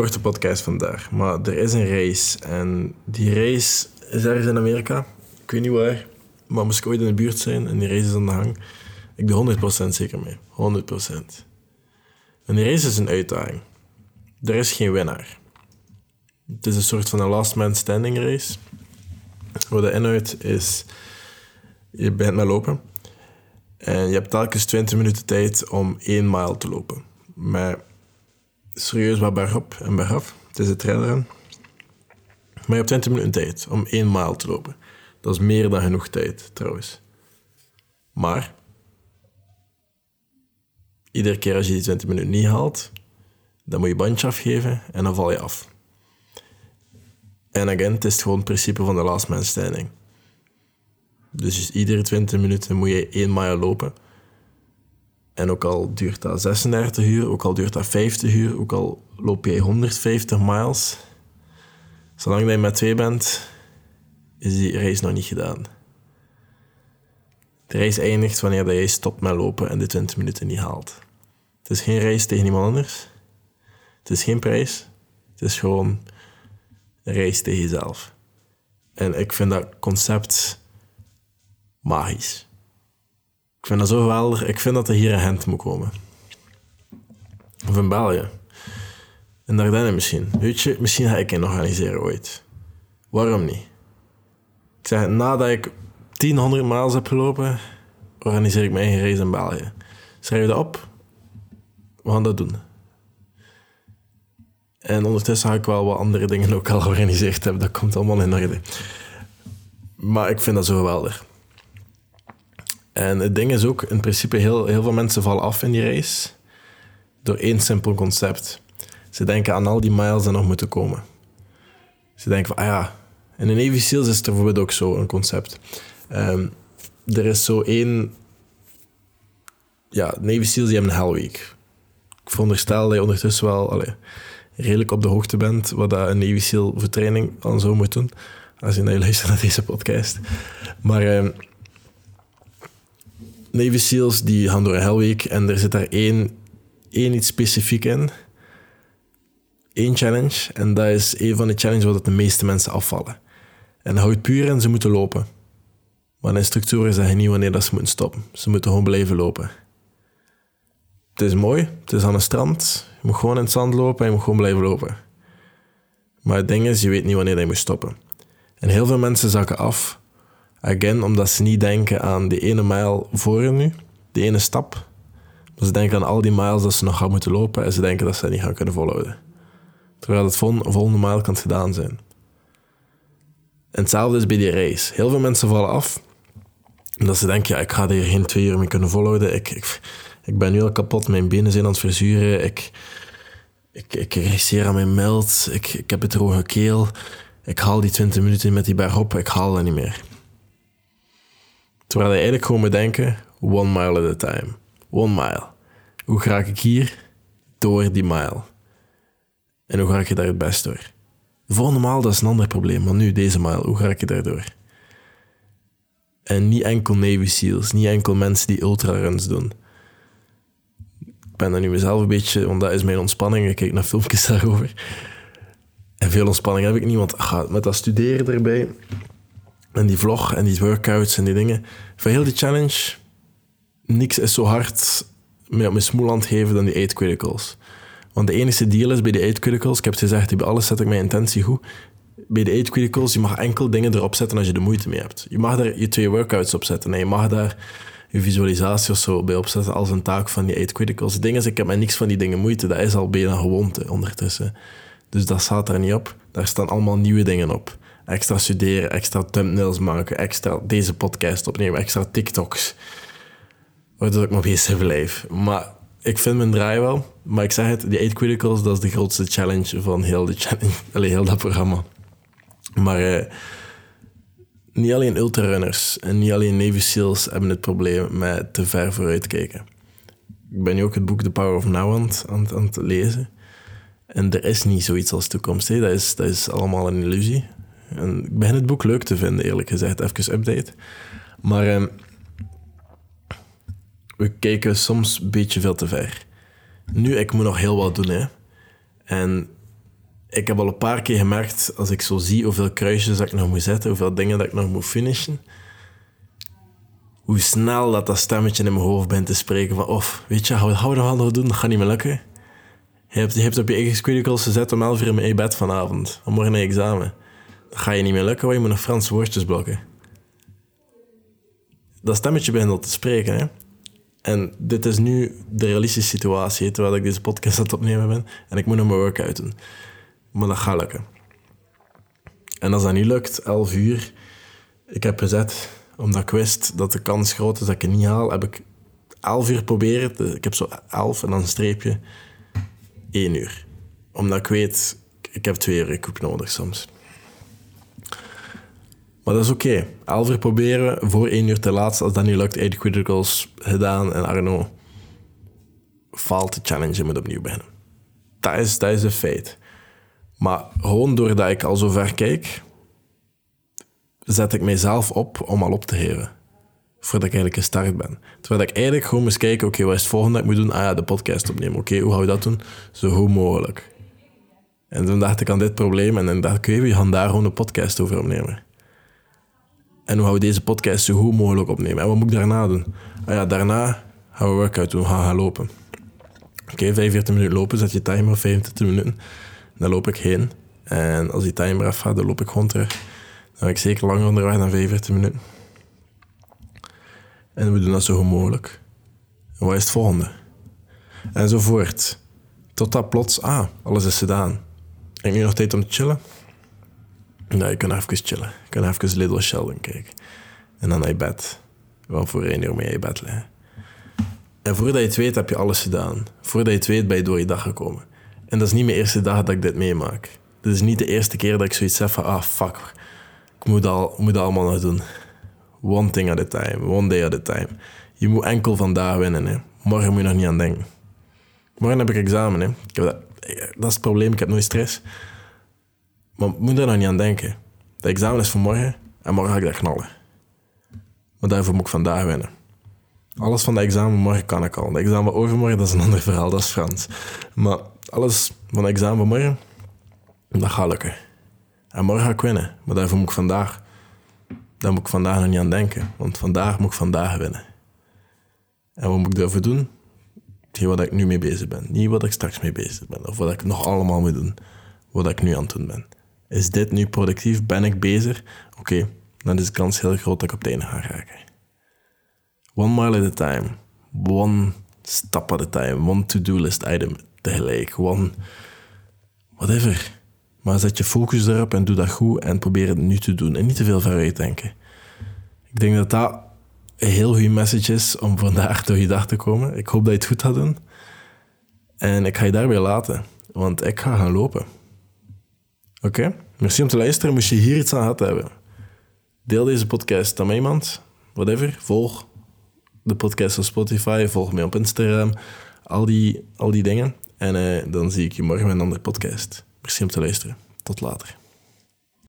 korte podcast vandaag. Maar er is een race. En die race is ergens in Amerika. Ik weet niet waar. Maar moest ik ooit in de buurt zijn en die race is aan de hang. Ik doe 100% zeker mee. 100%. En die race is een uitdaging. Er is geen winnaar. Het is een soort van een last man standing race. Wat de inhoud is... Je begint met lopen. En je hebt telkens 20 minuten tijd om 1 mile te lopen. Met serieus wat bergop en bergaf. Het is het trailrun. Maar je hebt 20 minuten tijd om 1 mile te lopen. Dat is meer dan genoeg tijd, trouwens. Maar... Iedere keer als je die 20 minuten niet haalt, dan moet je bandje afgeven en dan val je af. En again, het is gewoon het principe van de last man standing. Dus iedere 20 minuten moet je één mile lopen. En ook al duurt dat 36 uur, ook al duurt dat 50 uur, ook al loop je 150 miles, zolang je met twee bent, is die race nog niet gedaan. De race eindigt wanneer je stopt met lopen en de 20 minuten niet haalt. Het is geen race tegen iemand anders. Het is geen prijs. Het is gewoon een race tegen jezelf. En ik vind dat concept magisch. Ik vind dat zo geweldig. Ik vind dat er hier een hand moet komen. Of in België. In Dardenne misschien. Weet je, misschien ga ik een organiseren ooit. Waarom niet? Ik zeg, nadat ik 1000 miles heb gelopen, organiseer ik mijn eigen race in België. Schrijf dat op? We gaan dat doen. En ondertussen ga ik wel wat andere dingen ook al georganiseerd hebben. Dat komt allemaal in orde. Maar ik vind dat zo geweldig. En het ding is ook, in principe, heel, heel veel mensen vallen af in die race door één simpel concept. Ze denken aan al die miles die nog moeten komen. Ze denken van, ah ja, in een Navy Seals is er bijvoorbeeld ook zo een concept. Ehm, er is zo één... Ja, Navy Seals die hebben een Hell Week. Ik veronderstel dat je ondertussen wel redelijk op de hoogte bent wat een Navy SEAL voor training aan zou moeten doen. Als je naar luistert naar deze podcast. Maar... Ehm, Navy SEALs die gaan door een Hell Week en er zit daar één, één iets specifiek in. Eén challenge. En dat is een van de challenges waar de meeste mensen afvallen. En houdt puur in, ze moeten lopen. Maar de instructeuren zeggen niet wanneer dat ze moeten stoppen. Ze moeten gewoon blijven lopen. Het is mooi, het is aan een strand. Je moet gewoon in het zand lopen en je moet gewoon blijven lopen. Maar het ding is, je weet niet wanneer je moet stoppen. En heel veel mensen zakken af Again, omdat ze niet denken aan die ene mijl voor hen nu, die ene stap. Maar ze denken aan al die miles dat ze nog gaan moeten lopen en ze denken dat ze dat niet gaan kunnen volhouden. Terwijl het volgende mijl kan gedaan zijn. En hetzelfde is bij die race. Heel veel mensen vallen af. Omdat ze denken, ja, ik ga hier geen twee uur mee kunnen volhouden. Ik, ik, ben nu al kapot, mijn benen zijn aan het verzuren. Ik, ik, ik reageer aan mijn meld. Ik, ik heb het droge keel. Ik haal die 20 minuten met die berg op. Ik haal dat niet meer. Terwijl je eigenlijk gewoon moet denken, one mile at a time. One mile. Hoe ga ik hier door die mile? En hoe ga ik je daar het best door? De volgende maal, dat is een ander probleem. Maar nu, deze mile, hoe ga ik je daardoor? En niet enkel Navy SEALs, niet enkel mensen die ultraruns doen. Ik ben dan nu mezelf een beetje, want dat is mijn ontspanning. Ik kijk naar filmpjes daarover. En veel ontspanning heb ik niet, want ach, met dat studeren erbij en die vlog en die workouts en die dingen. Van heel die challenge, niks is zo hard mee op mijn smoel geven dan die 8 criticals. Want de enige deal is bij die 8 criticals, ik heb het gezegd, bij alles zet ik mijn intentie goed. Bij de 8 criticals, je mag enkel dingen erop zetten als je de moeite mee hebt. Je mag daar je twee workouts op zetten en je mag daar je visualisatie of zo bij opzetten als een taak van die 8 criticals. Het ding is, ik heb met niks van die dingen moeite. Dat is al bijna gewoonte ondertussen. Dus dat staat daar niet op. Daar staan allemaal nieuwe dingen op extra studeren, extra thumbnails maken, extra deze podcast opnemen, extra TikToks. Waardoor ik nog bezig blijf. Maar ik vind mijn draai wel. Maar ik zeg het, die 8 Criticals, dat is de grootste challenge van heel, de challenge, heel dat programma. Maar eh, niet alleen ultrarunners en niet alleen Navy SEALs hebben het probleem met te ver vooruit kijken. Ik ben nu ook het boek The Power of Now aan, het lezen. En er is niet zoiets als toekomst. Dat, is, dat is allemaal een illusie. En ik begin het boek leuk te vinden, eerlijk gezegd. Even update. Maar ehm, we kijken soms een beetje veel te ver. Nu, ik moet nog heel wat doen, hè. En ik heb al een paar keer gemerkt, als ik zo zie hoeveel kruisjes ik nog moet zetten, hoeveel dingen dat ik nog moet finishen, hoe snel dat, dat stemmetje in mijn hoofd bent te spreken van, of, weet je, hou, hou nog nog doen, dat gaat niet meer lukken. Je hebt, op je eigen criticals gezet om 11 uur in mijn bed vanavond, om morgen naar examen. Ga je niet meer lukken, want je moet nog Franse woordjes blokken. Dat stemmetje begint al te spreken, hè. En dit is nu de realistische situatie, terwijl ik deze podcast aan het opnemen ben. En ik moet nog mijn workout doen. Maar dat gaat lukken. En als dat niet lukt, 11 uur, ik heb gezet, omdat ik wist dat de kans groot is dat ik het niet haal, heb ik 11 uur proberen. Ik heb zo 11 en dan een streepje 1 uur. Omdat ik weet, ik heb twee uur recoup nodig soms. Maar dat is oké. Okay. 11 uur proberen voor 1 uur te laat. Als dat niet lukt, 8 criticals gedaan en Arno faalt de challenge en moet opnieuw beginnen. Dat is, dat is een feit. Maar gewoon doordat ik al zo ver kijk, zet ik mijzelf op om al op te geven. Voordat ik eigenlijk gestart ben. Terwijl ik eigenlijk gewoon moest kijken, oké, wat is het volgende dat ik moet doen? Ah ja, de podcast opnemen. Oké, hoe ga je dat doen? Zo goed mogelijk. En toen dacht ik aan dit probleem en dan dacht ik, oké, we gaan daar gewoon een podcast over opnemen. En hoe gaan we deze podcast zo goed mogelijk opnemen? En wat moet ik daarna doen? Ah ja, daarna gaan we workout doen, gaan gaan lopen. Oké, okay, 45 minuten lopen, zet je timer op 25 minuten. Dan loop ik heen. En als die timer afgaat, dan loop ik gewoon terug. Dan ben ik zeker langer onderweg dan 45 minuten. En we doen dat zo goed mogelijk. En wat is het volgende? Enzovoort. Totdat plots, ah, alles is gedaan. Ik nu nog tijd om te chillen? Nee, ik kan even chillen. Ik kan even Little Sheldon kijken. En dan naar je bed. Wel voor één uur mee je bed liggen. En voordat je het weet, heb je alles gedaan. Voordat je het weet, ben je door je dag gekomen. En dat is niet mijn eerste dag dat ik dit meemaak. Dit is niet de eerste keer dat ik zoiets zeg van, ah, fuck. Ik moet, al, moet dat allemaal nog doen. One thing at a time. One day at a time. Je moet enkel vandaag winnen. Hè. Morgen moet je nog niet aan denken. Morgen heb ik examen. Hè. Ik heb dat, dat is het probleem. Ik heb nooit stress. Maar moet er nog niet aan denken. De examen is voor morgen en morgen ga ik dat knallen. Maar daarvoor moet ik vandaag winnen. Alles van de examen morgen kan ik al. De examen overmorgen, dat is een ander verhaal, dat is Frans. Maar alles van de examen morgen, dat gaat lukken. En morgen ga ik winnen. Maar daarvoor moet ik vandaag, daar moet ik vandaag nog niet aan denken. Want vandaag moet ik vandaag winnen. En wat moet ik daarvoor doen? Hetgeen wat ik nu mee bezig ben. Niet wat ik straks mee bezig ben. Of wat ik nog allemaal moet doen. Wat ik nu aan het doen ben. Is dit nu productief? Ben ik bezig? Oké, dan is de kans heel groot dat ik op de ene ga raken. One mile at a time. One step at a time. One to-do list item tegelijk. One whatever. Maar zet je focus erop en doe dat goed en probeer het nu te doen. En niet te veel vooruit denken. Ik denk dat dat een heel goede message is om vandaag door je dag te komen. Ik hoop dat je het goed gaat doen. En ik ga je daarbij laten, want ik ga gaan lopen. Oké, merci om te luisteren. Moest je hier iets aan gehad hebben, deel deze podcast aan iemand. Whatever. Volg de podcast op Spotify. Volg mij op Instagram. Al die, al die dingen. En uh, dan zie ik je morgen met een andere podcast. Merci om te luisteren. Tot later.